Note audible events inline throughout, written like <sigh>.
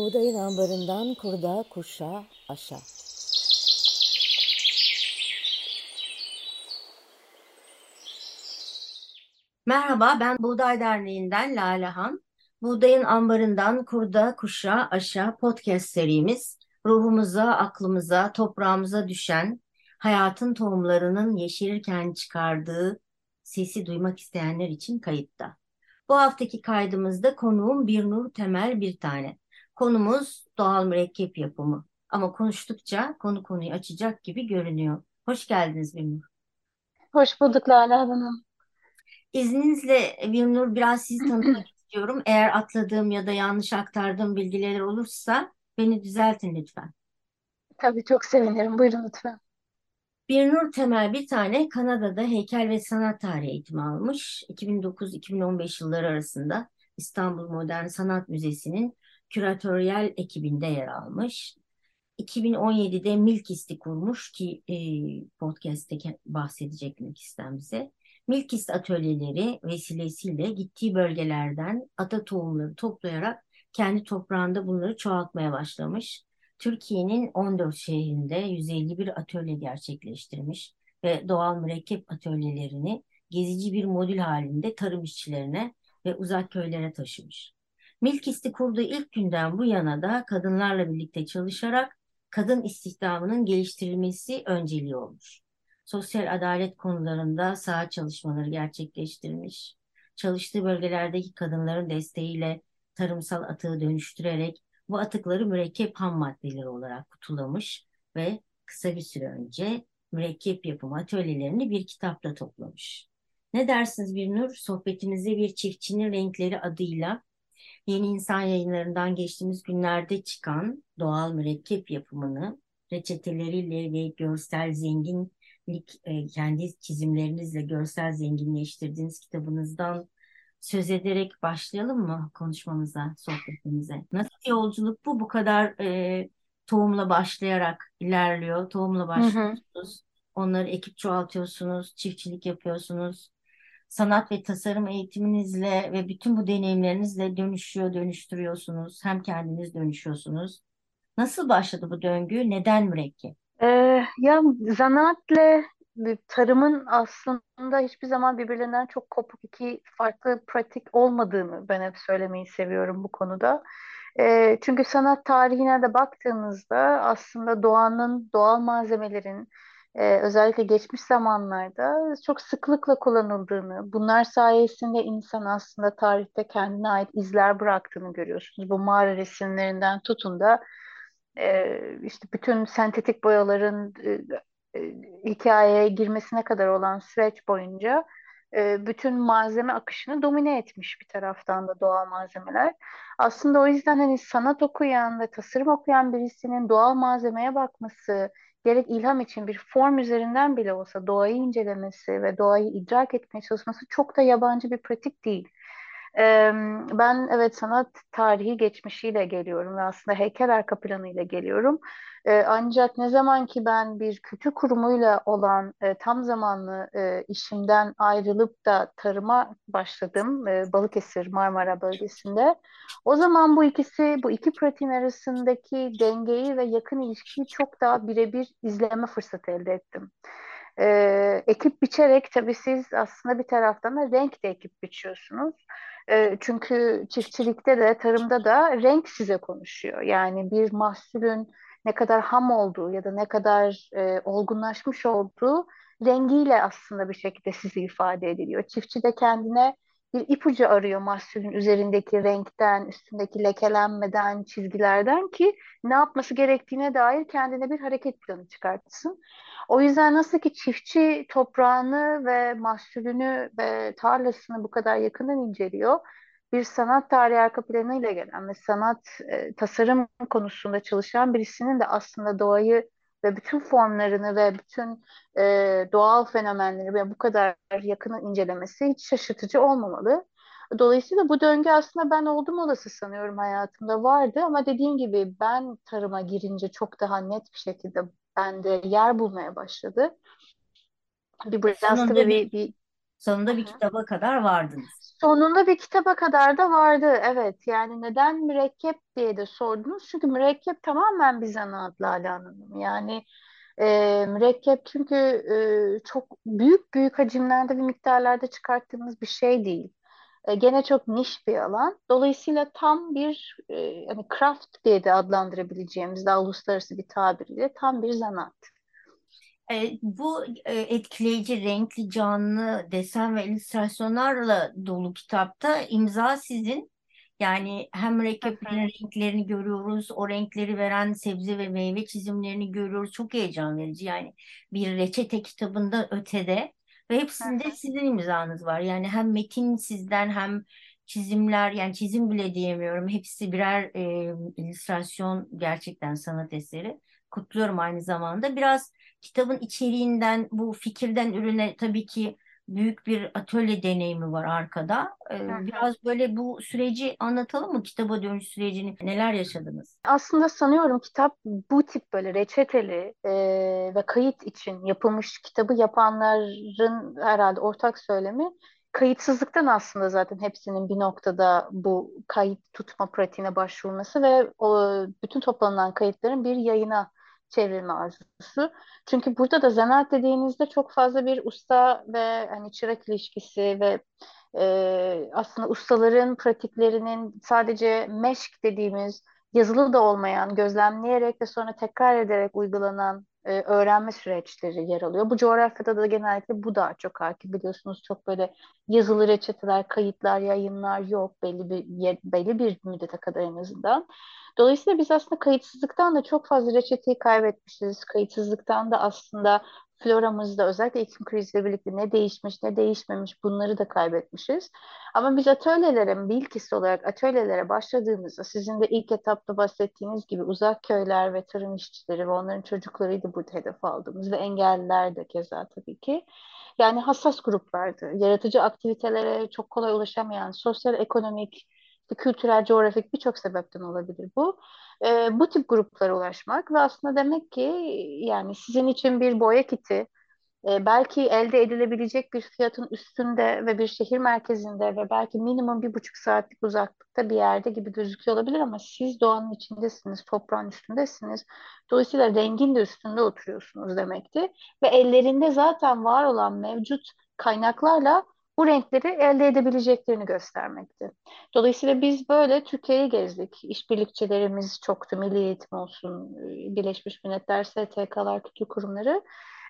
Buğdayın ambarından kurda, kuşa, aşa. Merhaba, ben Buğday Derneği'nden Lale Han. Buğdayın ambarından kurda, kuşa, aşa podcast serimiz ruhumuza, aklımıza, toprağımıza düşen hayatın tohumlarının yeşerirken çıkardığı sesi duymak isteyenler için kayıtta. Bu haftaki kaydımızda konuğum bir nur temel bir tane. Konumuz doğal mürekkep yapımı. Ama konuştukça konu konuyu açacak gibi görünüyor. Hoş geldiniz Birnur. Hoş bulduk Lale Hanım. İzninizle Birnur biraz sizi tanımak <clears throat> istiyorum. Eğer atladığım ya da yanlış aktardığım bilgiler olursa beni düzeltin lütfen. Tabii çok sevinirim. Buyurun lütfen. Birnur Temel bir tane Kanada'da heykel ve sanat tarihi eğitimi almış. 2009-2015 yılları arasında İstanbul Modern Sanat Müzesi'nin küratöryel ekibinde yer almış. 2017'de Milkist'i kurmuş ki e, podcast'te bahsedecek Milkist'ten bize. Milkist atölyeleri vesilesiyle gittiği bölgelerden ata tohumları toplayarak kendi toprağında bunları çoğaltmaya başlamış. Türkiye'nin 14 şehrinde 151 atölye gerçekleştirmiş ve doğal mürekkep atölyelerini gezici bir modül halinde tarım işçilerine ve uzak köylere taşımış. Milkist'i kurduğu ilk günden bu yana da kadınlarla birlikte çalışarak kadın istihdamının geliştirilmesi önceliği olmuş. Sosyal adalet konularında saha çalışmaları gerçekleştirmiş. Çalıştığı bölgelerdeki kadınların desteğiyle tarımsal atığı dönüştürerek bu atıkları mürekkep ham maddeleri olarak kutulamış ve kısa bir süre önce mürekkep yapımı atölyelerini bir kitapta toplamış. Ne dersiniz bir nur? Sohbetimize bir çiftçinin renkleri adıyla Yeni İnsan yayınlarından geçtiğimiz günlerde çıkan doğal mürekkep yapımını reçeteleriyle ve görsel zenginlik e, kendi çizimlerinizle görsel zenginleştirdiğiniz kitabınızdan söz ederek başlayalım mı konuşmamıza, sohbetimize? Nasıl bir yolculuk bu? Bu kadar e, tohumla başlayarak ilerliyor. Tohumla başlıyorsunuz. Onları ekip çoğaltıyorsunuz, çiftçilik yapıyorsunuz. Sanat ve tasarım eğitiminizle ve bütün bu deneyimlerinizle dönüşüyor, dönüştürüyorsunuz. Hem kendiniz dönüşüyorsunuz. Nasıl başladı bu döngü? Neden mürekkep? Ee, ya zanaatle tarımın aslında hiçbir zaman birbirlerinden çok kopuk iki farklı pratik olmadığını ben hep söylemeyi seviyorum bu konuda. E, çünkü sanat tarihine de baktığımızda aslında doğanın, doğal malzemelerin e, özellikle geçmiş zamanlarda çok sıklıkla kullanıldığını, bunlar sayesinde insan aslında tarihte kendine ait izler bıraktığını görüyorsunuz. Bu mağara resimlerinden tutun da e, işte bütün sentetik boyaların e, e, hikayeye girmesine kadar olan süreç boyunca e, bütün malzeme akışını domine etmiş bir taraftan da doğal malzemeler. Aslında o yüzden hani sanat okuyan ve tasarım okuyan birisinin doğal malzemeye bakması, gerek ilham için bir form üzerinden bile olsa doğayı incelemesi ve doğayı idrak etmeye çalışması çok da yabancı bir pratik değil. Ben evet sanat tarihi geçmişiyle geliyorum ve aslında heykel arka planıyla geliyorum. Ancak ne zaman ki ben bir kültür kurumuyla olan tam zamanlı işimden ayrılıp da tarıma başladım Balıkesir Marmara bölgesinde. O zaman bu ikisi, bu iki pratiğin arasındaki dengeyi ve yakın ilişkiyi çok daha birebir izleme fırsatı elde ettim. Ee, ekip biçerek tabii siz aslında bir taraftan da renk de ekip biçiyorsunuz. Ee, çünkü çiftçilikte de tarımda da renk size konuşuyor. Yani bir mahsulün ne kadar ham olduğu ya da ne kadar e, olgunlaşmış olduğu rengiyle aslında bir şekilde sizi ifade ediliyor. Çiftçi de kendine bir ipucu arıyor mahsulün üzerindeki renkten, üstündeki lekelenmeden, çizgilerden ki ne yapması gerektiğine dair kendine bir hareket planı çıkartsın. O yüzden nasıl ki çiftçi toprağını ve mahsulünü ve tarlasını bu kadar yakından inceliyor, bir sanat tarihi arka planıyla gelen ve sanat e, tasarım konusunda çalışan birisinin de aslında doğayı ve bütün formlarını ve bütün e, doğal fenomenleri ve bu kadar yakını incelemesi hiç şaşırtıcı olmamalı. Dolayısıyla bu döngü aslında ben oldum olası sanıyorum hayatımda vardı ama dediğim gibi ben tarıma girince çok daha net bir şekilde bende yer bulmaya başladı. Bir tabii bir, bir sonunda bir kitaba kadar vardınız. Sonunda bir kitaba kadar da vardı. Evet yani neden mürekkep diye de sordunuz. Çünkü mürekkep tamamen bir zanaat Lale Hanım. Yani e, mürekkep çünkü e, çok büyük büyük hacimlerde ve miktarlarda çıkarttığımız bir şey değil. E, gene çok niş bir alan. Dolayısıyla tam bir e, hani craft diye de adlandırabileceğimiz daha uluslararası bir tabirle tam bir zanaat. E, bu e, etkileyici, renkli, canlı desen ve illüstrasyonlarla dolu kitapta imza sizin. Yani hem mürekkeplerin renklerini görüyoruz, o renkleri veren sebze ve meyve çizimlerini görüyoruz. Çok heyecan verici. Yani bir reçete kitabında ötede ve hepsinde hı. sizin imzanız var. Yani hem metin sizden hem çizimler yani çizim bile diyemiyorum. Hepsi birer e, illüstrasyon gerçekten sanat eseri. Kutluyorum aynı zamanda. Biraz kitabın içeriğinden, bu fikirden ürüne tabii ki büyük bir atölye deneyimi var arkada. Ee, biraz böyle bu süreci anlatalım mı? Kitaba dönüş sürecini, neler yaşadınız? Aslında sanıyorum kitap bu tip böyle reçeteli e, ve kayıt için yapılmış kitabı yapanların herhalde ortak söylemi kayıtsızlıktan aslında zaten hepsinin bir noktada bu kayıt tutma pratiğine başvurması ve o bütün toplanan kayıtların bir yayına çevrilme arzusu. Çünkü burada da zanaat dediğinizde çok fazla bir usta ve hani çırak ilişkisi ve e, aslında ustaların pratiklerinin sadece meşk dediğimiz yazılı da olmayan, gözlemleyerek ve sonra tekrar ederek uygulanan e, öğrenme süreçleri yer alıyor. Bu coğrafyada da genellikle bu daha çok hakim biliyorsunuz. Çok böyle yazılı reçeteler, kayıtlar, yayınlar yok belli bir yer- belli bir müddete kadar en azından. Dolayısıyla biz aslında kayıtsızlıktan da çok fazla reçeteyi kaybetmişiz. Kayıtsızlıktan da aslında floramızda özellikle iklim kriziyle birlikte ne değişmiş ne değişmemiş bunları da kaybetmişiz. Ama biz atölyelere, bilkis olarak atölyelere başladığımızda sizin de ilk etapta bahsettiğiniz gibi uzak köyler ve tarım işçileri ve onların çocuklarıydı burada hedef aldığımız ve engelliler de keza tabii ki. Yani hassas gruplardı. Yaratıcı aktivitelere çok kolay ulaşamayan, sosyal, ekonomik, kültürel, coğrafik birçok sebepten olabilir bu. Ee, bu tip gruplara ulaşmak ve aslında demek ki yani sizin için bir boya kiti, e, belki elde edilebilecek bir fiyatın üstünde ve bir şehir merkezinde ve belki minimum bir buçuk saatlik uzaklıkta bir yerde gibi gözüküyor olabilir ama siz doğanın içindesiniz, toprağın üstündesiniz. Dolayısıyla rengin de üstünde oturuyorsunuz demekti. Ve ellerinde zaten var olan mevcut kaynaklarla bu renkleri elde edebileceklerini göstermekti. Dolayısıyla biz böyle Türkiye'yi gezdik. İşbirlikçilerimiz çoktu. Milli Eğitim olsun, Birleşmiş Milletler, STK'lar, kültür kurumları.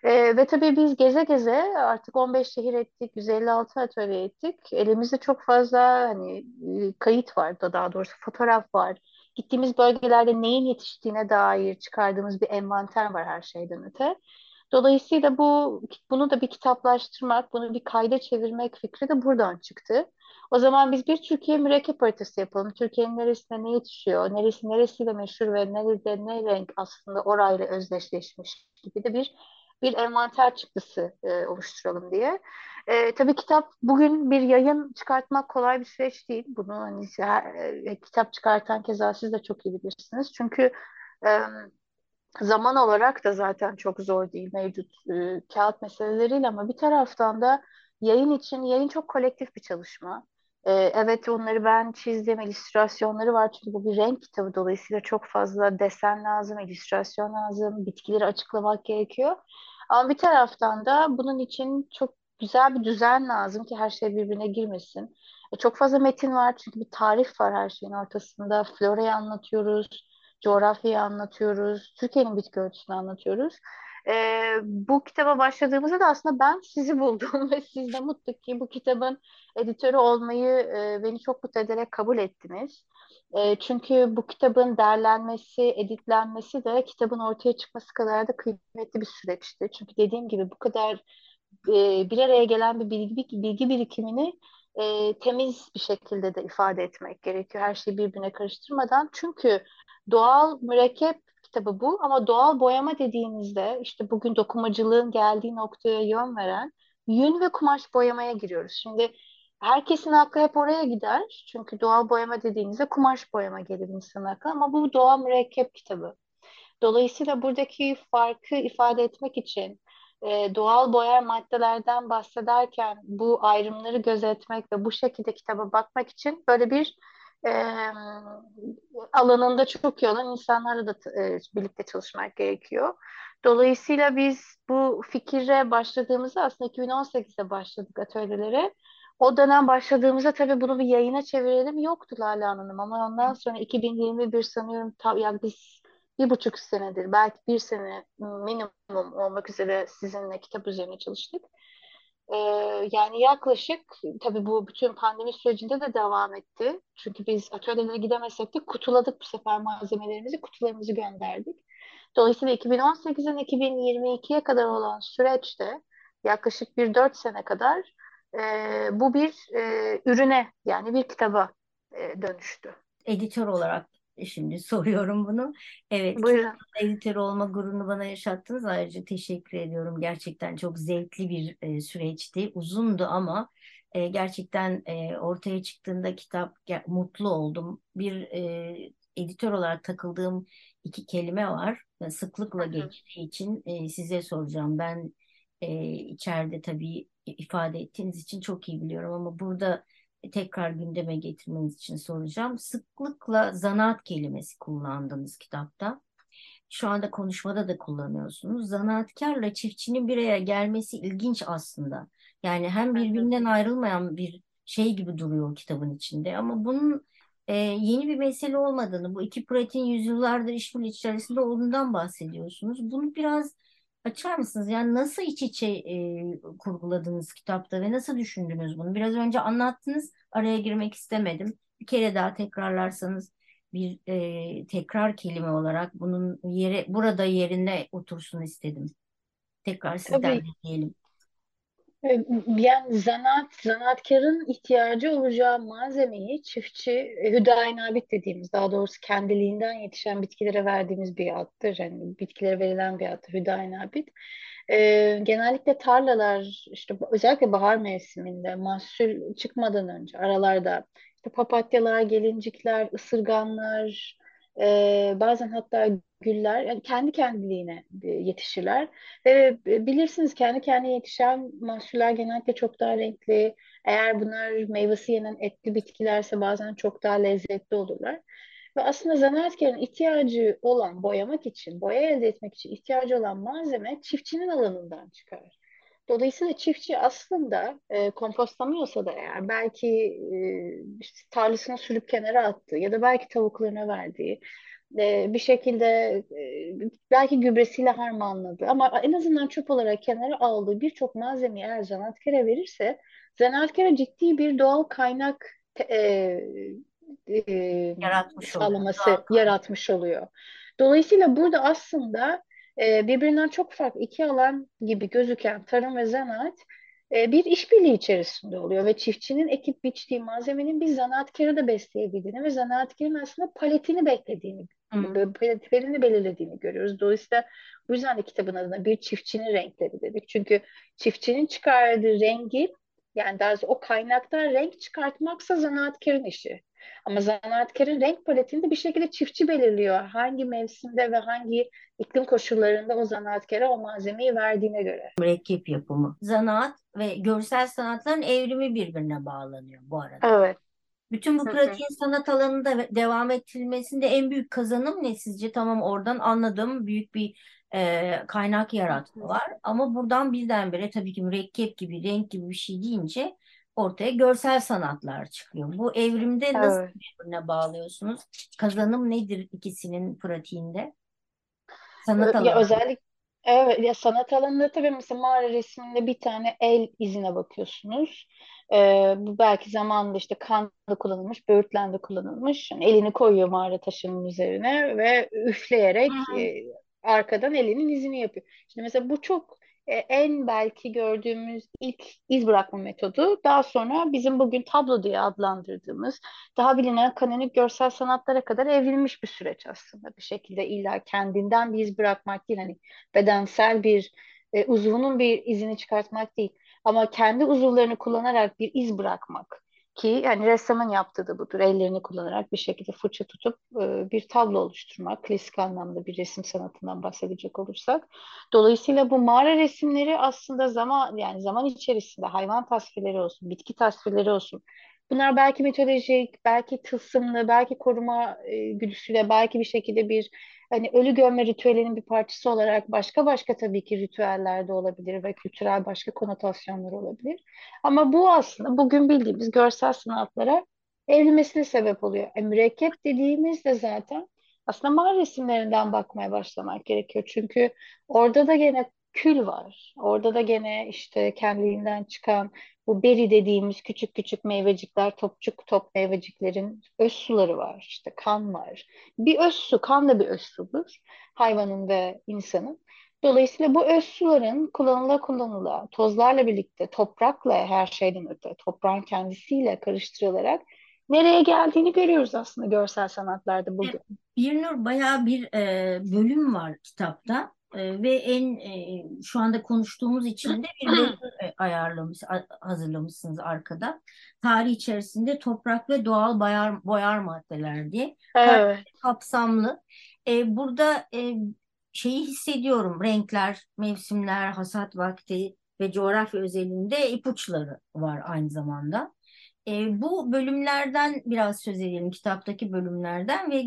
Ee, ve tabii biz geze geze artık 15 şehir ettik, 156 atölye ettik. Elimizde çok fazla hani e, kayıt var da daha doğrusu fotoğraf var. Gittiğimiz bölgelerde neyin yetiştiğine dair çıkardığımız bir envanter var her şeyden öte. Dolayısıyla bu bunu da bir kitaplaştırmak, bunu bir kayda çevirmek fikri de buradan çıktı. O zaman biz bir Türkiye mürekkep haritası yapalım. Türkiye'nin neresinde ne yetişiyor, neresi neresiyle meşhur ve nerede ne renk aslında orayla özdeşleşmiş gibi de bir bir envanter çıktısı e, oluşturalım diye. E, tabii kitap bugün bir yayın çıkartmak kolay bir süreç değil. Bunu hani e, kitap çıkartan keza siz de çok iyi bilirsiniz. Çünkü e, zaman olarak da zaten çok zor değil mevcut e, kağıt meseleleriyle ama bir taraftan da yayın için yayın çok kolektif bir çalışma. E, evet onları ben çizdim, illüstrasyonları var çünkü bu bir renk kitabı dolayısıyla çok fazla desen lazım, illüstrasyon lazım, bitkileri açıklamak gerekiyor. Ama bir taraftan da bunun için çok güzel bir düzen lazım ki her şey birbirine girmesin. E, çok fazla metin var çünkü bir tarif var her şeyin ortasında. Flora'yı anlatıyoruz coğrafyayı anlatıyoruz, Türkiye'nin bitki örtüsünü anlatıyoruz. Ee, bu kitaba başladığımızda da aslında ben sizi <laughs> buldum ve siz de mutlu ki bu kitabın editörü olmayı e, beni çok mutlu ederek kabul ettiniz. E, çünkü bu kitabın derlenmesi, editlenmesi de kitabın ortaya çıkması kadar da kıymetli bir süreçti. Çünkü dediğim gibi bu kadar e, bir araya gelen bir bilgi, bilgi birikimini e, temiz bir şekilde de ifade etmek gerekiyor. Her şeyi birbirine karıştırmadan. Çünkü doğal mürekkep kitabı bu ama doğal boyama dediğimizde işte bugün dokumacılığın geldiği noktaya yön veren yün ve kumaş boyamaya giriyoruz. Şimdi herkesin aklı hep oraya gider. Çünkü doğal boyama dediğinizde kumaş boyama gelir insan aklı ama bu doğal mürekkep kitabı. Dolayısıyla buradaki farkı ifade etmek için e, doğal boyar maddelerden bahsederken bu ayrımları gözetmek ve bu şekilde kitaba bakmak için böyle bir e, alanında çok iyi olan insanlarla da e, birlikte çalışmak gerekiyor. Dolayısıyla biz bu fikire başladığımızda aslında 2018'de başladık atölyelere. O dönem başladığımızda tabii bunu bir yayına çevirelim yoktu Lale Hanım ama ondan sonra 2021 sanıyorum tam, yani biz bir buçuk senedir belki bir sene minimum olmak üzere sizinle kitap üzerine çalıştık. Ee, yani yaklaşık tabii bu bütün pandemi sürecinde de devam etti. Çünkü biz atölyelere gidemesek de kutuladık bu sefer malzemelerimizi, kutularımızı gönderdik. Dolayısıyla 2018'den 2022'ye kadar olan süreçte yaklaşık bir dört sene kadar e, bu bir e, ürüne yani bir kitaba e, dönüştü. Editör olarak şimdi soruyorum bunu. Evet, Buyurun. editör olma gururunu bana yaşattınız. Ayrıca teşekkür ediyorum. Gerçekten çok zevkli bir e, süreçti. Uzundu ama e, gerçekten e, ortaya çıktığında kitap mutlu oldum. Bir e, editör olarak takıldığım iki kelime var. Sıklıkla geçtiği için e, size soracağım. Ben e, içeride tabii ifade ettiğiniz için çok iyi biliyorum ama burada tekrar gündeme getirmeniz için soracağım. Sıklıkla zanaat kelimesi kullandınız kitapta. Şu anda konuşmada da kullanıyorsunuz. Zanaatkarla çiftçinin bir araya gelmesi ilginç aslında. Yani hem birbirinden ayrılmayan bir şey gibi duruyor kitabın içinde ama bunun e, yeni bir mesele olmadığını, bu iki pratiğin yüzyıllardır işbirliği içerisinde olduğundan bahsediyorsunuz. Bunu biraz açar mısınız? Yani nasıl iç içe e, kurguladınız kitapta ve nasıl düşündünüz bunu? Biraz önce anlattınız, araya girmek istemedim. Bir kere daha tekrarlarsanız bir e, tekrar kelime olarak bunun yere burada yerine otursun istedim. Tekrar sizden Tabii. dinleyelim. E, Yani zanaat, zanaatkarın ihtiyacı olacağı malzemeyi çiftçi, e, hüdayi dediğimiz, daha doğrusu kendiliğinden yetişen bitkilere verdiğimiz bir addır. Yani bitkilere verilen bir addır, hüdayi Ee, genellikle tarlalar, işte özellikle bahar mevsiminde, mahsul çıkmadan önce aralarda işte papatyalar, gelincikler, ısırganlar, e, bazen hatta güller yani kendi kendiliğine yetişirler. Ve bilirsiniz kendi kendine yetişen mahsuller genellikle çok daha renkli. Eğer bunlar meyvesi yenen etli bitkilerse bazen çok daha lezzetli olurlar. Ve aslında zanaatkarın ihtiyacı olan boyamak için, boya elde etmek için ihtiyacı olan malzeme çiftçinin alanından çıkar. Dolayısıyla çiftçi aslında e, kompostlamıyorsa da eğer belki e, işte tarlasına sürüp kenara attığı ya da belki tavuklarına verdiği e, bir şekilde e, belki gübresiyle harmanladı ama en azından çöp olarak kenara aldığı birçok malzemeyi eğer zanaatkara verirse zanaatkara ciddi bir doğal kaynak e, e, Yaratmış sağlaması oluyor. yaratmış oluyor. Dolayısıyla burada aslında e, birbirinden çok farklı iki alan gibi gözüken tarım ve zanaat e, bir işbirliği içerisinde oluyor ve çiftçinin ekip biçtiği malzemenin bir zanaatkarı da besleyebildiğini ve zanaatkarın aslında paletini beklediğini, Hı. paletlerini belirlediğini görüyoruz. Dolayısıyla bu yüzden de kitabın adına bir çiftçinin renkleri dedik. Çünkü çiftçinin çıkardığı rengi yani daha o kaynaktan renk çıkartmaksa zanaatkarın işi. Ama zanaatkarın renk paletini de bir şekilde çiftçi belirliyor. Hangi mevsimde ve hangi iklim koşullarında o zanaatkara o malzemeyi verdiğine göre. Mürekkep yapımı. Zanaat ve görsel sanatların evrimi birbirine bağlanıyor bu arada. Evet. Bütün bu Hı hı. pratiğin sanat alanında devam ettirilmesinde en büyük kazanım ne sizce? Tamam oradan anladım büyük bir e, kaynak yaratma var ama buradan birdenbire tabii ki mürekkep gibi renk gibi bir şey deyince ortaya görsel sanatlar çıkıyor. Bu evrimde nasıl Evet. birbirine bağlıyorsunuz? Kazanım nedir ikisinin pratiğinde? Sanat Ö- Ya alanı. özellikle evet ya sanat alanında tabii mesela mağara resminde bir tane el izine bakıyorsunuz. Ee, bu belki zamanında işte kanda kullanılmış, böğürtlende kullanılmış. Yani elini koyuyor mağara taşının üzerine ve üfleyerek Hı. e, arkadan elinin izini yapıyor. Şimdi mesela bu çok e, en belki gördüğümüz ilk iz bırakma metodu. Daha sonra bizim bugün tablo diye adlandırdığımız daha bilinen kanonik görsel sanatlara kadar evrilmiş bir süreç aslında bir şekilde illa kendinden bir iz bırakmak değil hani bedensel bir e, uzvunun bir izini çıkartmak değil ama kendi uzuvlarını kullanarak bir iz bırakmak Ki yani ressamın yaptığı da budur. Ellerini kullanarak bir şekilde fırça tutup e, bir tablo oluşturmak. Klasik anlamda bir resim sanatından bahsedecek olursak. Dolayısıyla bu mağara resimleri aslında zaman yani zaman içerisinde hayvan tasvirleri olsun, bitki tasvirleri olsun. Bunlar belki mitolojik, belki tılsımlı, belki koruma e, güdüsüyle, belki bir şekilde bir hani ölü gömme ritüelinin bir parçası olarak başka başka tabii ki ritüeller de olabilir ve kültürel başka konotasyonlar olabilir. Ama bu aslında bugün bildiğimiz görsel sanatlara evrilmesine sebep oluyor. E, mürekkep dediğimiz de zaten aslında mağara resimlerinden bakmaya başlamak gerekiyor. Çünkü orada da gene kül var. Orada da gene işte kendiliğinden çıkan bu beri dediğimiz küçük küçük meyvecikler, topçuk top meyveciklerin öz suları var. İşte kan var. Bir öz su, kan da bir öz sudur. Hayvanın ve insanın. Dolayısıyla bu öz suların kullanıla kullanıla, tozlarla birlikte, toprakla her şeyden öte, toprağın kendisiyle karıştırılarak nereye geldiğini görüyoruz aslında görsel sanatlarda bugün. Bir Nur bayağı bir e, bölüm var kitapta. E, ve en e, şu anda konuştuğumuz için de bir bölüm <clears throat> ayarlamış, hazırlamışsınız arkada. Tarih içerisinde toprak ve doğal boyar, boyar maddeler diye. Evet. Kapsamlı. E, burada e, şeyi hissediyorum. Renkler, mevsimler, hasat vakti ve coğrafya özelinde ipuçları var aynı zamanda. E, bu bölümlerden biraz söz edelim, kitaptaki bölümlerden ve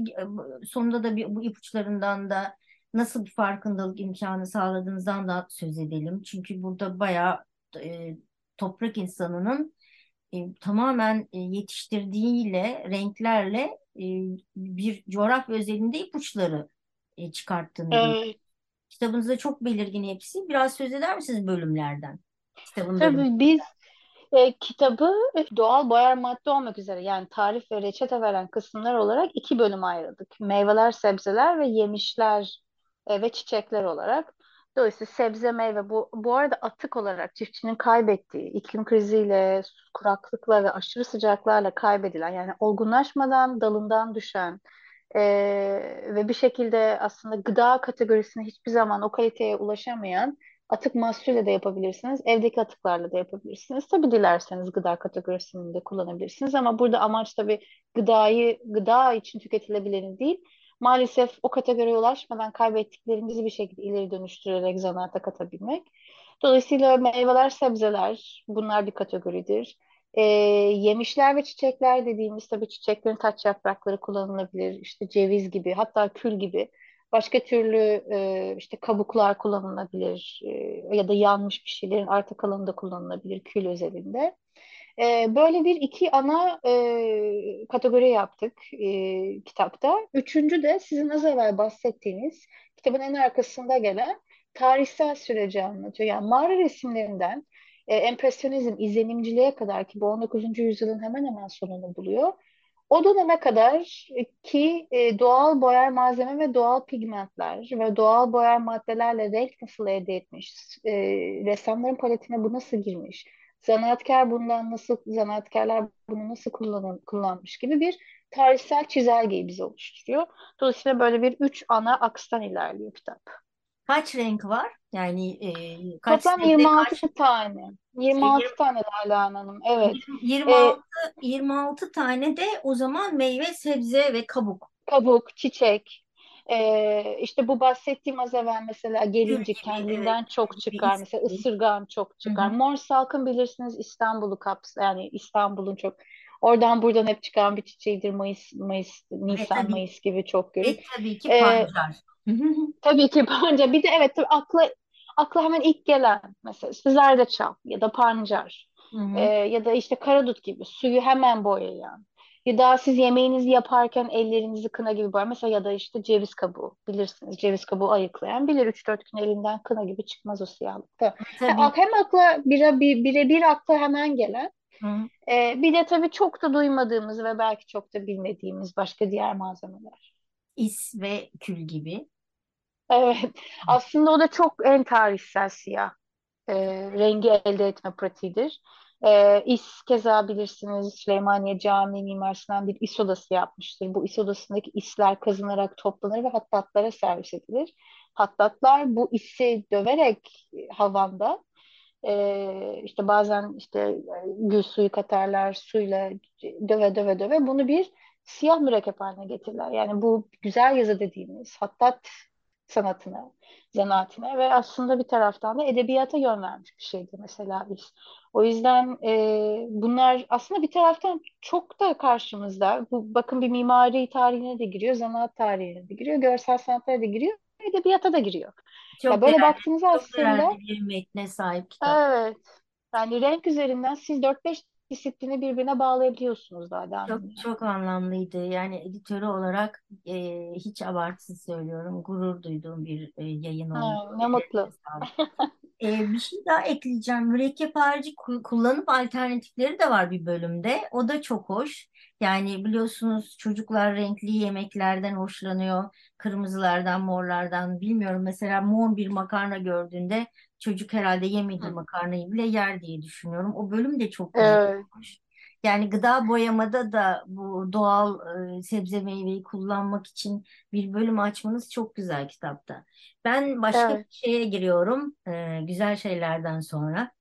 sonunda da bir, bu ipuçlarından da nasıl bir farkındalık imkanı sağladığınızdan da söz edelim. Çünkü burada bayağı e, toprak insanının e, tamamen e, yetiştirdiğiyle, renklerle e, bir coğrafya özelinde ipuçları e, çıkarttığını Evet. Kitabınızda çok belirgin hepsi. Biraz söz eder misiniz bölümlerden? Kitabın Tabii bölümü. biz e, kitabı doğal boyar madde olmak üzere yani tarif ve reçete veren kısımlar olarak iki bölüm ayırdık. Meyveler, sebzeler ve yemişler e, ve çiçekler olarak. Dolayısıyla sebze meyve bu, bu arada atık olarak çiftçinin kaybettiği iklim kriziyle, kuraklıkla ve aşırı sıcaklarla kaybedilen yani olgunlaşmadan dalından düşen e, ve bir şekilde aslında gıda kategorisine hiçbir zaman o kaliteye ulaşamayan atık mahsulüyle de yapabilirsiniz. Evdeki atıklarla da yapabilirsiniz. Tabii dilerseniz gıda kategorisini de kullanabilirsiniz ama burada amaç tabii gıdayı gıda için tüketilebileni değil maalesef o kategoriye ulaşmadan kaybettiklerimizi bir şekilde ileri dönüştürerek zanaata katabilmek. Dolayısıyla meyveler, sebzeler bunlar bir kategoridir. E, yemişler ve çiçekler dediğimiz tabii çiçeklerin taç yaprakları kullanılabilir. İşte ceviz gibi hatta kül gibi başka türlü e, işte kabuklar kullanılabilir e, ya da yanmış bir şeylerin arta kalanı kullanılabilir kül özelinde. E, böyle bir iki ana e, kategori yaptık e, kitapta. Üçüncü de sizin az evvel bahsettiğiniz kitabın en arkasında gelen tarihsel süreci anlatıyor. Yani mağara resimlerinden e, empresyonizm, izlenimciliğe kadar ki bu 19. yüzyılın hemen hemen sonunu buluyor. O döneme kadar ki e, doğal boyar malzeme ve doğal pigmentler ve doğal boyar maddelerle renk nasıl elde etmiş, e, ressamların paletine bu nasıl girmiş, zanaatkar bundan nasıl zanaatkarlar bunu nasıl kullan, kullanmış gibi bir tarihsel çizelgeyi bize oluşturuyor. Dolayısıyla böyle bir üç ana akstan ilerliyor kitap. Kaç renk var? Yani e, kaç Toplam sebze, 26 kaç tane. 26 tane Lala Hanım. Evet. 26 26 tane de o zaman meyve, sebze ve kabuk. kabuk, çiçek. Ee, işte bu bahsettiğim az evvel mesela gelincik kendinden çok çıkar. Mesela ısırgan çok çıkar. hı. Mor salkım bilirsiniz İstanbul'u kaps yani İstanbul'un çok oradan buradan hep çıkan bir çiçeğidir. Mayıs, Mayıs, Ve Nisan, tabii, Mayıs gibi çok görür. ve tabii ki Ee, pancar. <laughs> tabii ki pancar. Bir de evet tabii akla akla hemen ilk gelen mesela işte zerdeçal ya da pancar. Hı hı. Ee, ya da işte karadut gibi suyu hemen boyayan. Ya da siz yemeğinizi yaparken ellerinizi kına gibi boyayan. Mesela ya da işte ceviz kabuğu bilirsiniz. Ceviz kabuğu ayıklayan bilir 3-4 gün elinden kına gibi çıkmaz o siyahlıkta. Tabii. Hem akla bire, bir, bire bir akla hemen gelen hı. e, bir de tabii çok da duymadığımız ve belki çok da bilmediğimiz başka diğer malzemeler. İs ve kül gibi. Evet. Aslında o da çok en tarihsel siyah e, rengi elde etme pratiğidir. E, İS keza bilirsiniz Süleymaniye Camii Mimar Sinan bir İS odası yapmıştır. Bu İS odasındaki isler kazınarak toplanır ve hattatlara servis edilir. Hattatlar bu isi döverek havanda E, işte bazen işte e, gül suyu katarlar, suyla döve döve döve bunu bir siyah mürekkep haline getirirler. Yani bu güzel yazı dediğimiz hattat sanatına, zanaatine ve aslında bir taraftan da edebiyata yön vermiş bir şeydi mesela biz. O yüzden e, bunlar aslında bir taraftan çok da karşımızda. Bu bakın bir mimari tarihine de giriyor, zanaat tarihine de giriyor, görsel sanatlara da giriyor, edebiyata da giriyor. Ya Çok böyle değerli, baktığınızda çok aslında değerli bir metne sahip kitap. evet yani renk üzerinden siz dört beş disiplini birbirine bağlayabiliyorsunuz daha Çok çok anlamlıydı. Yani editörü olarak e, hiç abartısız söylüyorum. Gurur duyduğum bir e, yayın oldu. Ne mutlu. <laughs> E, bir şey daha ekleyeceğim. Mürekkep harici ku- kullanım alternatifleri de var bir bölümde. O da çok hoş. Yani biliyorsunuz çocuklar renkli yemeklerden hoşlanıyor. Kırmızılardan, morlardan. Bilmiyorum mesela mor bir makarna gördüğünde çocuk herhalde yemediği Hı. makarnayı bile yer diye düşünüyorum. O bölüm de çok güzel Evet. olmuş. Yani gıda boyamada da bu doğal e, sebze meyveyi kullanmak için bir bölüm açmanız çok güzel kitapta. Ben başka bir Evet. şeye giriyorum. e, güzel şeylerden sonra.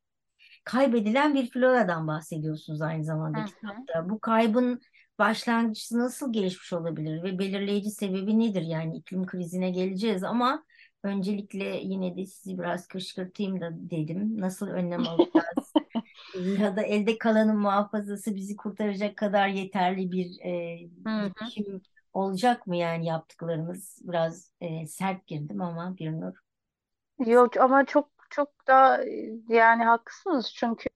Kaybedilen bir floradan bahsediyorsunuz aynı zamanda hı. kitapta. Bu kaybın başlangıcı nasıl gelişmiş olabilir ve belirleyici sebebi nedir? Yani iklim krizine geleceğiz ama öncelikle yine de sizi biraz kışkırtayım da dedim. Nasıl önlem alacağız? <laughs> Ya da elde kalanın muhafazası bizi kurtaracak kadar yeterli bir e, girişim olacak mı yani yaptıklarımız? Biraz e, sert girdim ama bir nur. Yok ama çok çok da e, yani haklısınız çünkü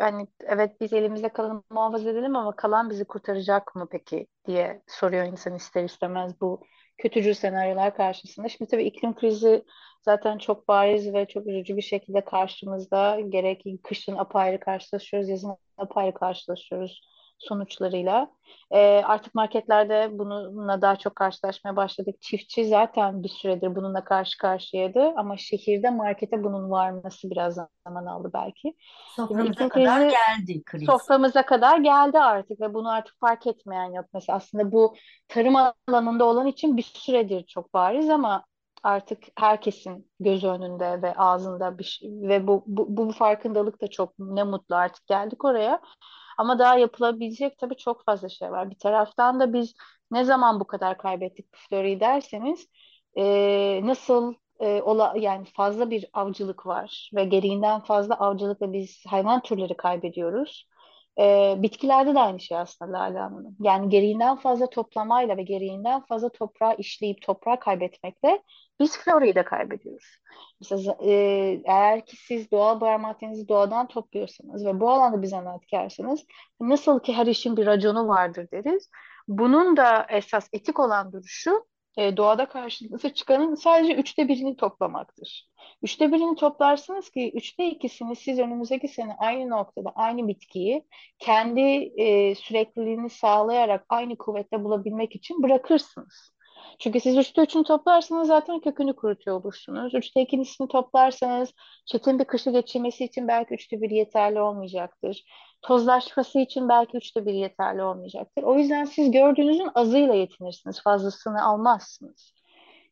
hani evet biz elimizde kalanı muhafaza edelim ama kalan bizi kurtaracak mı peki diye soruyor insan ister istemez bu kötücül senaryolar karşısında. Şimdi tabii iklim krizi zaten çok bariz ve çok üzücü bir şekilde karşımızda. Gerek kışın apayrı karşılaşıyoruz, yazın apayrı karşılaşıyoruz sonuçlarıyla. Ee, artık marketlerde bununla daha çok karşılaşmaya başladık. Çiftçi zaten bir süredir bununla karşı karşıyaydı ama şehirde markete bunun varması biraz zaman aldı belki. Soframıza kadar krizi geldi kriz. soframıza kadar geldi artık ve bunu artık fark etmeyen yok. Mesela aslında bu tarım alanında olan için bir süredir çok bariz ama artık herkesin göz önünde ve ağzında bir şey ve bu, bu, bu farkındalık da çok ne mutlu artık geldik oraya. Ama daha yapılabilecek tabii çok fazla şey var. Bir taraftan da biz ne zaman bu kadar kaybettik bu floreyi derseniz e, nasıl e, ola, yani fazla bir avcılık var ve gereğinden fazla avcılıkla biz hayvan türleri kaybediyoruz. E, bitkilerde de aynı şey aslında Lale Hanım. Yani gereğinden fazla toplamayla ve gereğinden fazla toprağı işleyip toprağı kaybetmekle biz florayı da kaybediyoruz. Mesela e, eğer ki siz doğal boya maddenizi doğadan topluyorsanız ve bu alanda bir zanaatkarsınız, nasıl ki her işin bir raconu vardır deriz. Bunun da esas etik olan duruşu e, doğada karşınıza çıkanın sadece üçte birini toplamaktır. Üçte birini toplarsınız ki üçte ikisini siz önümüzdeki sene aynı noktada aynı bitkiyi kendi e, sürekliliğini sağlayarak aynı kuvvette bulabilmek için bırakırsınız. Çünkü siz üçte üçünü toplarsanız zaten kökünü kurutuyor olursunuz. Üçte ikincisini toplarsanız çetin bir kışı geçirmesi için belki üçte bir yeterli olmayacaktır. Tozlaşması için belki üçte bir yeterli olmayacaktır. O yüzden siz gördüğünüzün azıyla yetinirsiniz, fazlasını almazsınız.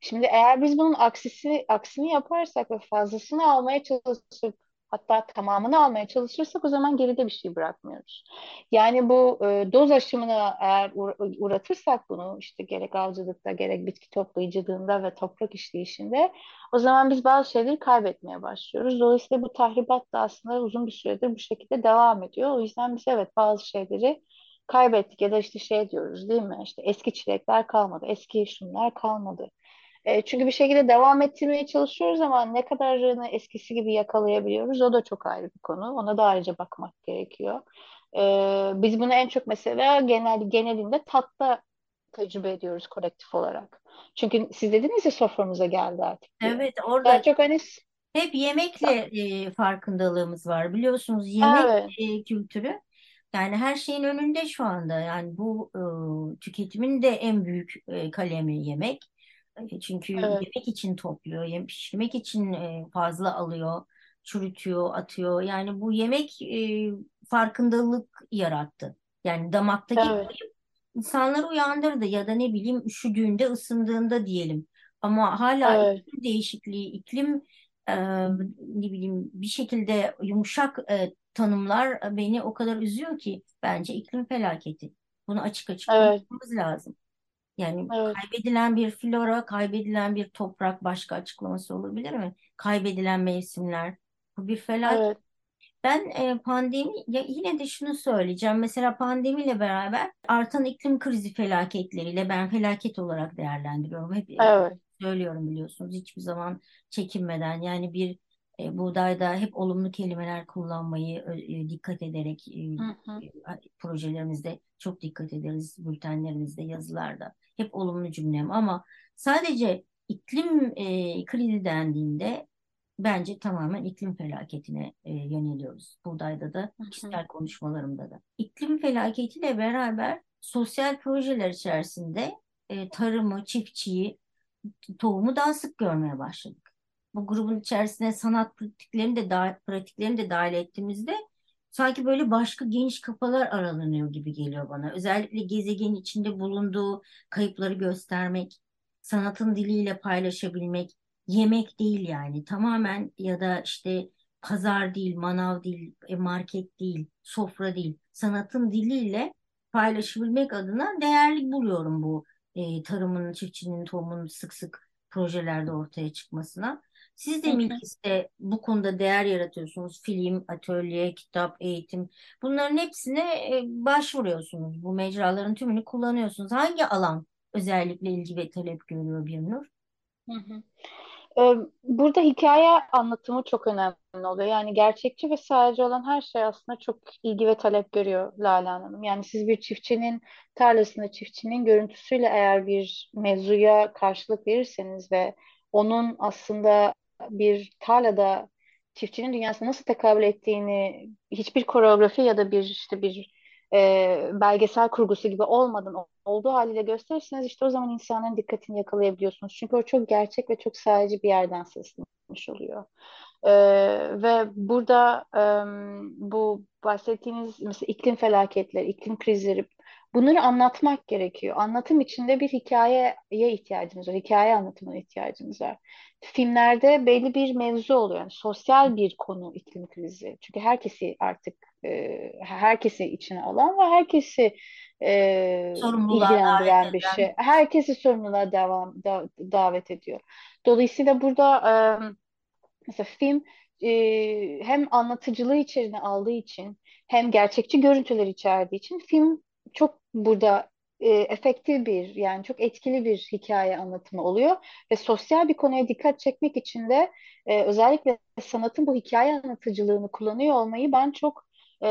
Şimdi eğer biz bunun aksisi, aksini yaparsak ve fazlasını almaya çalışıp hatta tamamını almaya çalışırsak o zaman geride bir şey bırakmıyoruz. Yani bu e, doz aşımına eğer uğra- uğratırsak bunu işte gerek avcılıkta gerek bitki toplayıcılığında ve toprak işleyişinde o zaman biz bazı şeyleri kaybetmeye başlıyoruz. Dolayısıyla bu tahribat da aslında uzun bir süredir bu şekilde devam ediyor. O yüzden biz evet bazı şeyleri kaybettik ya da işte şey diyoruz değil mi? İşte eski çilekler kalmadı, eski şunlar kalmadı. E, çünkü bir şekilde devam ettirmeye çalışıyoruz ama ne kadarını eskisi gibi yakalayabiliyoruz o da çok ayrı bir konu. Ona da ayrıca bakmak gerekiyor. E, biz bunu en çok mesela genel genelinde tatta tecrübe ediyoruz kolektif olarak. Çünkü siz dediniz ya soframıza geldi artık diye. Evet, orada Daha çok hani hep yemekle e, farkındalığımız var. Biliyorsunuz yemek evet, e, kültürü yani her şeyin önünde şu anda. Yani bu e, tüketimin de en büyük e, kalemi yemek. E, Çünkü evet, yemek için topluyor, yem pişirmek için e, fazla alıyor, çürütüyor, atıyor. Yani bu yemek e, farkındalık yarattı. Yani damaktaki evet, insanları uyandırdı ya da ne bileyim üşüdüğünde, ısındığında diyelim. Ama hala evet, iklim değişikliği, iklim e, ne bileyim bir şekilde yumuşak e, tanımlar beni o kadar üzüyor ki bence iklim felaketi. Bunu açık açık Evet, konuşmamız lazım. Yani evet, kaybedilen bir flora, kaybedilen bir toprak başka açıklaması olabilir mi? Kaybedilen mevsimler. Bu bir felaket. evet. Ben e, pandemi ya yine de şunu söyleyeceğim. Mesela pandemiyle beraber artan iklim krizi felaketleriyle ben felaket olarak değerlendiriyorum. Hep e, Evet. söylüyorum biliyorsunuz hiçbir zaman çekinmeden yani bir e, buğdayda hep olumlu kelimeler kullanmayı e, dikkat ederek e, Hı hı, e, projelerimizde çok dikkat ederiz. Bültenlerimizde, yazılarda hep olumlu cümlem ama sadece iklim e, krizi dendiğinde bence tamamen iklim felaketine e, yöneliyoruz. Buğdayda da, hı hı, kişisel konuşmalarımda da. İklim felaketiyle beraber sosyal projeler içerisinde e, tarımı, çiftçiyi, tohumu daha sık görmeye başladık. Bu grubun içerisine sanat pratiklerini de dahil, pratiklerini de dahil ettiğimizde sanki böyle başka geniş kafalar aralanıyor gibi geliyor bana. Özellikle gezegenin içinde bulunduğu kayıpları göstermek, sanatın diliyle paylaşabilmek, yemek değil yani tamamen ya da işte pazar değil, manav değil, e, market değil, sofra değil, sanatın diliyle paylaşabilmek adına değerli buluyorum bu e, tarımın, çiftçinin, tohumun sık sık projelerde ortaya çıkmasına. Siz de. Milkis'te bu konuda değer yaratıyorsunuz. Film, atölye, kitap, eğitim. Bunların hepsine e, başvuruyorsunuz. Bu mecraların tümünü kullanıyorsunuz. Hangi alan özellikle ilgi ve talep görüyor Birnur? Hı hı. Ee, Burada hikaye anlatımı çok önemli oluyor. Yani gerçekçi ve sadece olan her şey aslında çok ilgi ve talep görüyor Lale Hanım. Yani siz bir çiftçinin tarlasında çiftçinin görüntüsüyle eğer bir mevzuya karşılık verirseniz ve onun aslında bir tarlada çiftçinin dünyasına nasıl tekabül ettiğini hiçbir koreografi ya da bir işte bir e, belgesel kurgusu gibi olmadan olduğu haliyle gösterirseniz işte o zaman insanların dikkatini yakalayabiliyorsunuz. Çünkü o çok gerçek ve çok sadece bir yerden seslenmiş oluyor. Ee, ve burada em, bu bahsettiğiniz mesela iklim felaketleri, iklim krizleri bunları anlatmak gerekiyor. Anlatım içinde bir hikayeye ihtiyacımız var. Hikaye anlatımına ihtiyacımız var. Filmlerde belli bir mevzu oluyor. Yani sosyal bir konu iklim krizi. Çünkü herkesi artık e, herkesi içine alan ve herkesi e, ilgilendiren bir eden. şey. Herkesi sorumluluğa devam da- davet ediyor. Dolayısıyla burada e, mesela film e, hem anlatıcılığı içerine aldığı için hem gerçekçi görüntüler içerdiği için film çok burada e, efektif bir yani çok etkili bir hikaye anlatımı oluyor. Ve sosyal bir konuya dikkat çekmek için de e, özellikle sanatın bu hikaye anlatıcılığını kullanıyor olmayı ben çok e,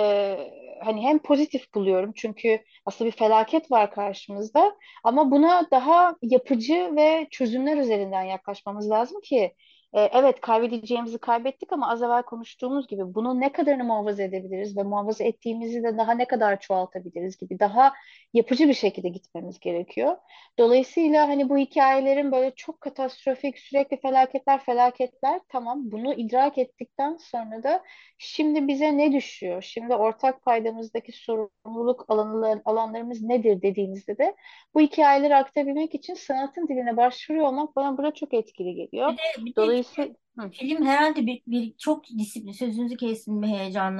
hani hem pozitif buluyorum. Çünkü aslında bir felaket var karşımızda. Ama buna daha yapıcı ve çözümler üzerinden yaklaşmamız lazım ki e, evet kaybedeceğimizi kaybettik ama az evvel konuştuğumuz gibi bunu ne kadarını muhafaza edebiliriz ve muhafaza ettiğimizi de daha ne kadar çoğaltabiliriz gibi daha yapıcı bir şekilde gitmemiz gerekiyor. Dolayısıyla hani bu hikayelerin böyle çok katastrofik sürekli felaketler felaketler tamam bunu idrak ettikten sonra da şimdi bize ne düşüyor? Şimdi ortak paydamızdaki sorumluluk alanlar, alanlarımız nedir dediğimizde de bu hikayeleri aktarabilmek için sanatın diline başvuruyor olmak bana burada çok etkili geliyor. Bir de, bir de Dolayısıyla Hı, Film herhalde bir, bir çok disiplin sözünüzü kestim bir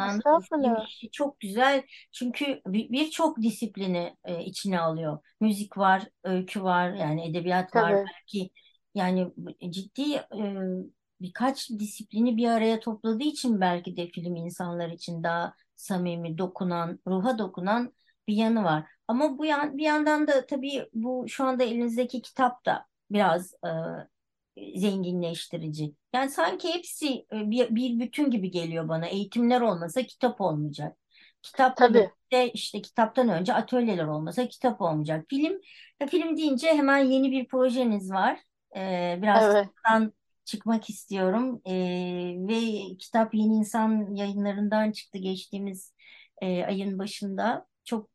estağfurullah. işi çok güzel çünkü bir- birçok disiplini e, içine alıyor. Müzik var, öykü var, yani edebiyat var Tabii, belki yani ciddi e, birkaç disiplini bir araya topladığı için belki de film insanlar için daha samimi, dokunan, ruha dokunan bir yanı var. Ama bu yan, bir yandan da tabii bu şu anda elinizdeki kitap da biraz e, zenginleştirici. Yani sanki hepsi e, bir, bir bütün gibi geliyor bana. Eğitimler olmasa kitap olmayacak. Tabii. birlikte işte kitaptan önce atölyeler olmasa kitap olmayacak. Film, ya film deyince hemen yeni bir projeniz var. Ee, biraz Evet. kitaptan çıkmak istiyorum. Ee, ve kitap Yeni İnsan yayınlarından çıktı geçtiğimiz e, ayın başında. Çok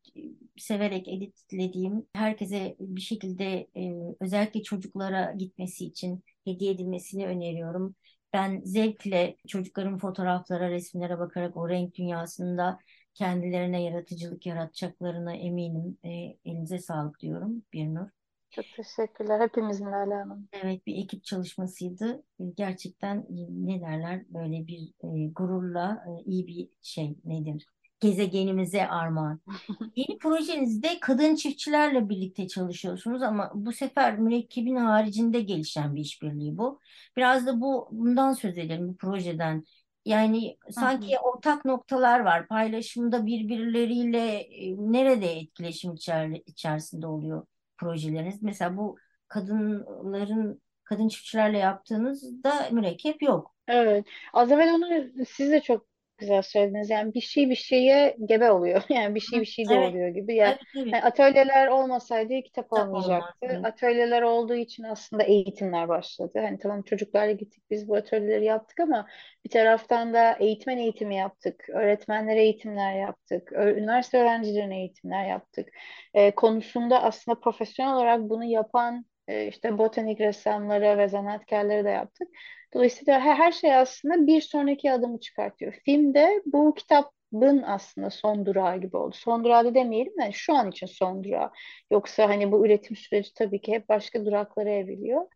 severek editlediğim, herkese bir şekilde e, özellikle çocuklara gitmesi için hediye edilmesini öneriyorum. Ben zevkle çocukların fotoğraflara, resimlere bakarak o renk dünyasında kendilerine yaratıcılık yaratacaklarına eminim. E, elinize sağlık diyorum Birnur. Çok teşekkürler. Hepimizin Hanım. Evet bir ekip çalışmasıydı. Gerçekten e, ne derler böyle bir e, gururla e, iyi bir şey nedir? Gezegenimize armağan. <laughs> Yeni projenizde kadın çiftçilerle birlikte çalışıyorsunuz ama bu sefer mürekkebin haricinde gelişen bir işbirliği bu. Biraz da bu bundan söz edelim bu projeden. Yani sanki ortak noktalar var. Paylaşımda birbirleriyle e, nerede etkileşim içer, içerisinde oluyor projeleriniz? Mesela bu kadınların kadın çiftçilerle yaptığınızda mürekkep yok. Evet. Az evvel onu siz de çok güzel söylediniz. Yani bir şey bir şeye gebe oluyor. <laughs> Yani bir şey bir şey Evet, doğuruyor gibi. Yani, evet, evet. hani atölyeler olmasaydı kitap Kitap olmaz. olmayacaktı. Evet, Atölyeler olduğu için aslında eğitimler başladı. Hani tamam çocuklarla gittik biz bu atölyeleri yaptık ama bir taraftan da eğitmen eğitimi yaptık. Öğretmenlere eğitimler yaptık. Üniversite öğrencilerine eğitimler yaptık. Ee, konusunda aslında profesyonel olarak bunu yapan e, işte botanik ressamlara ve zanaatkarlara da yaptık. Dolayısıyla her, her şey aslında bir sonraki adımı çıkartıyor. Filmde bu kitabın aslında son durağı gibi oldu. Son durağı da demeyelim yani şu an için son durağı. Yoksa hani bu üretim süreci tabii ki hep başka duraklara evriliyor.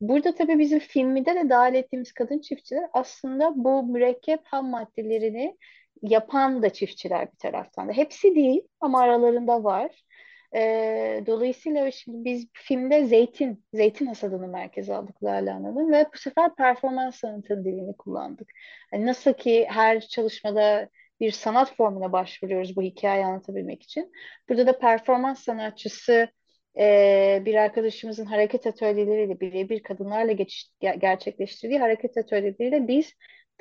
Burada tabii bizim filmde de dahil ettiğimiz kadın çiftçiler aslında bu mürekkep ham maddelerini yapan da çiftçiler bir taraftan da. Hepsi değil ama aralarında var. Ee, dolayısıyla şimdi biz filmde zeytin, zeytin hasadını merkeze aldık Lale ve bu sefer performans sanatının dilini kullandık. Hani nasıl ki her çalışmada bir sanat formuna başvuruyoruz bu hikayeyi anlatabilmek için. Burada da performans sanatçısı e, bir arkadaşımızın hareket atölyeleriyle birebir kadınlarla geçiş, ger- gerçekleştirdiği hareket atölyeleriyle biz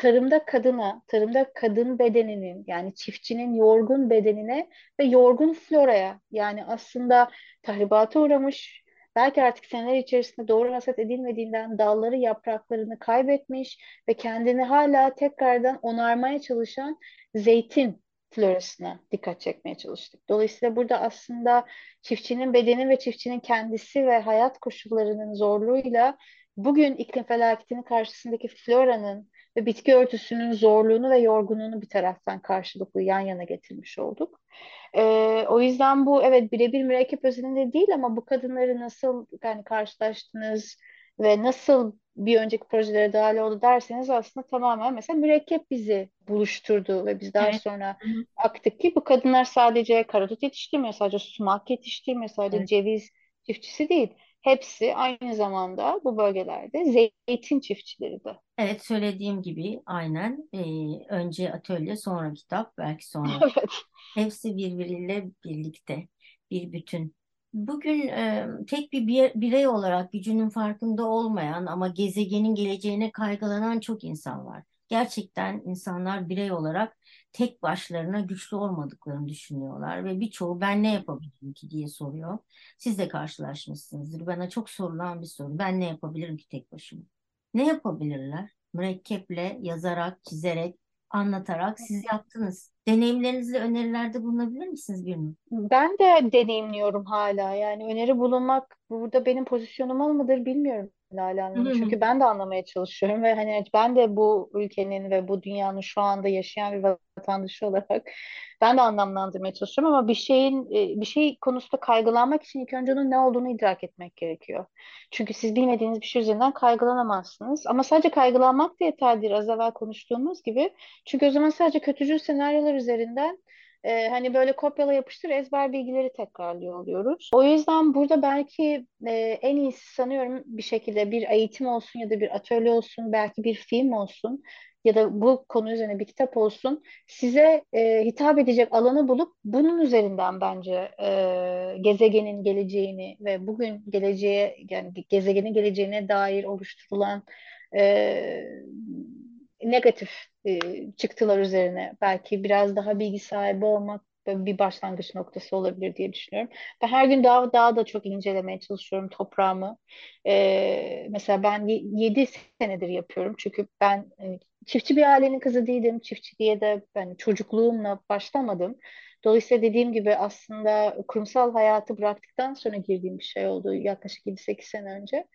tarımda kadına, tarımda kadın bedeninin yani çiftçinin yorgun bedenine ve yorgun floraya yani aslında tahribata uğramış belki artık seneler içerisinde doğru hasat edilmediğinden dalları yapraklarını kaybetmiş ve kendini hala tekrardan onarmaya çalışan zeytin florasına dikkat çekmeye çalıştık. Dolayısıyla burada aslında çiftçinin bedeni ve çiftçinin kendisi ve hayat koşullarının zorluğuyla bugün iklim felaketinin karşısındaki floranın ve bitki örtüsünün zorluğunu ve yorgunluğunu bir taraftan karşılıklı yan yana getirmiş olduk. Ee, o yüzden bu evet birebir mürekkep özelinde değil ama bu kadınları nasıl yani karşılaştınız ve nasıl bir önceki projelere dahil oldu derseniz aslında tamamen mesela mürekkep bizi buluşturdu ve biz daha evet. sonra baktık ki bu kadınlar sadece karadut yetiştirmiyor, sadece sumak yetiştirmiyor, sadece Evet. ceviz çiftçisi değil. Hepsi aynı zamanda bu bölgelerde zeytin çiftçileri de. Evet söylediğim gibi aynen Ee, önce atölye sonra kitap belki sonra <laughs> Evet. hepsi birbiriyle birlikte bir bütün. Bugün e, tek bir- birey olarak gücünün farkında olmayan ama gezegenin geleceğine kaygılanan çok insan var. Gerçekten insanlar birey olarak tek başlarına güçlü olmadıklarını düşünüyorlar ve birçoğu ben ne yapabilirim ki diye soruyor. Siz de karşılaşmışsınızdır. Bana çok sorulan bir soru. Ben ne yapabilirim ki tek başıma? Ne yapabilirler? Mürekkeple, yazarak, çizerek, anlatarak siz yaptınız. Deneyimlerinizle önerilerde bulunabilir misiniz mi? Ben de deneyimliyorum hala. Yani öneri bulunmak burada benim pozisyonum olmadır bilmiyorum Lale Hı Hanım. hı. Çünkü ben de anlamaya çalışıyorum ve hani ben de bu ülkenin ve bu dünyanın şu anda yaşayan bir vatandaşı olarak <laughs> ben de anlamlandırmaya çalışıyorum ama bir şeyin e, bir şey konusunda kaygılanmak için ilk önce onun ne olduğunu idrak etmek gerekiyor. Çünkü siz bilmediğiniz bir şey üzerinden kaygılanamazsınız. Ama sadece kaygılanmak da yeterlidir az evvel konuştuğumuz gibi. Çünkü o zaman sadece kötücül senaryolar üzerinden e, hani böyle kopyala yapıştır ezber bilgileri tekrarlıyor oluyoruz. O yüzden burada belki e, en iyisi sanıyorum bir şekilde bir eğitim olsun ya da bir atölye olsun, belki bir film olsun ya da bu konu üzerine bir kitap olsun. Size e, hitap edecek alanı bulup bunun üzerinden bence e, gezegenin geleceğini ve bugün geleceğe yani gezegenin geleceğine dair oluşturulan e, negatif e, çıktılar üzerine belki biraz daha bilgi sahibi olmak bir başlangıç noktası olabilir diye düşünüyorum. Ben her gün daha daha da çok incelemeye çalışıyorum toprağımı. E, mesela ben 7 senedir yapıyorum çünkü ben e, çiftçi bir ailenin kızı değilim. Çiftçiliğe de ben çocukluğumla başlamadım. Dolayısıyla dediğim gibi aslında kurumsal hayatı bıraktıktan sonra girdiğim bir şey oldu yaklaşık 7-8 sene önce.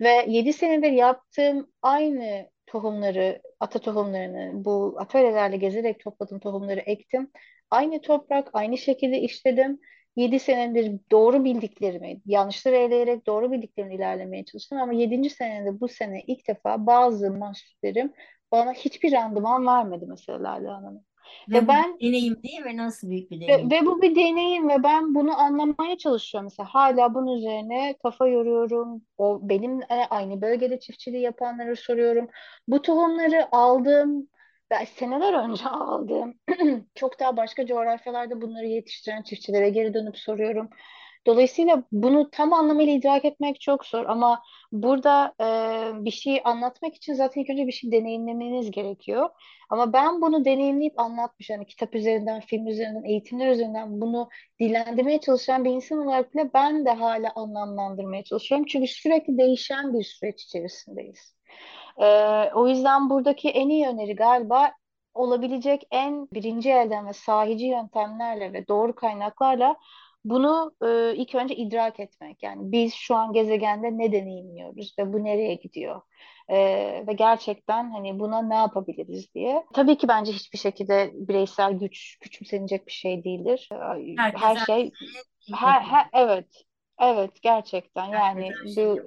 Ve 7 senedir yaptığım aynı tohumları, ata tohumlarını bu atölyelerle gezerek topladığım tohumları ektim. Aynı toprak, aynı şekilde işledim. 7 senedir doğru bildiklerimi, yanlışları eleyerek doğru bildiklerimi ilerlemeye çalıştım ama 7. senede bu sene ilk defa bazı mahsullerim bana hiçbir randıman vermedi mesela Lale Hanım. Ve Ve ben deneyim değil mi? Nasıl büyük bir deneyim? ve bu bir deneyim ve ben bunu anlamaya çalışıyorum. Mesela hala bunun üzerine kafa yoruyorum. O benim e, aynı bölgede çiftçiliği yapanlara soruyorum. Bu tohumları aldım. Ben seneler önce <laughs> aldım. <clears throat> Çok daha başka coğrafyalarda bunları yetiştiren çiftçilere geri dönüp soruyorum. Dolayısıyla bunu tam anlamıyla idrak etmek çok zor ama burada e, bir şey anlatmak için zaten ilk önce bir şey deneyimlemeniz gerekiyor. Ama ben bunu deneyimleyip anlatmış, yani kitap üzerinden, film üzerinden, eğitimler üzerinden bunu dillendirmeye çalışan bir insan olarak bile ben de hala anlamlandırmaya çalışıyorum. Çünkü sürekli değişen bir süreç içerisindeyiz. Ee, o yüzden buradaki en iyi öneri galiba olabilecek en birinci elden ve sahici yöntemlerle ve doğru kaynaklarla bunu e, ilk önce idrak etmek. Yani biz şu an gezegende ne deneyimliyoruz ve bu nereye gidiyor? Ee, ve gerçekten hani buna ne yapabiliriz diye. Tabii ki bence hiçbir şekilde bireysel güç küçümsenecek bir şey değildir. Herkes Her şey her, her evet evet gerçekten yani bu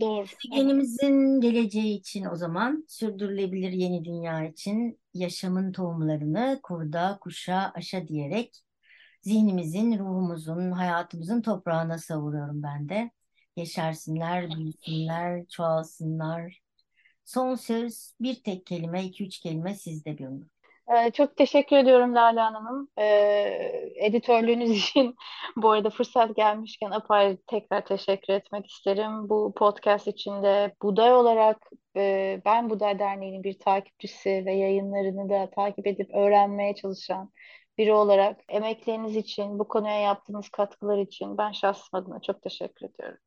doğru. Gezegenimizin geleceği için o zaman sürdürülebilir yeni dünya için yaşamın tohumlarını kurda, kuşa, aşa diyerek zihnimizin, ruhumuzun, hayatımızın toprağına savuruyorum ben de. Yeşersinler, büyüsünler, çoğalsınlar. Son söz bir tek kelime, iki üç kelime sizde ömür. Ee, çok teşekkür ediyorum Lale Hanım. Ee, editörlüğünüz <laughs> için bu arada fırsat gelmişken apayrı tekrar teşekkür etmek isterim. Bu podcast için de Buday olarak e, ben Buday Derneği'nin bir takipçisi ve yayınlarını da takip edip öğrenmeye çalışan biri olarak emekleriniz için, bu konuya yaptığınız katkılar için ben şahsım adına çok teşekkür ediyorum.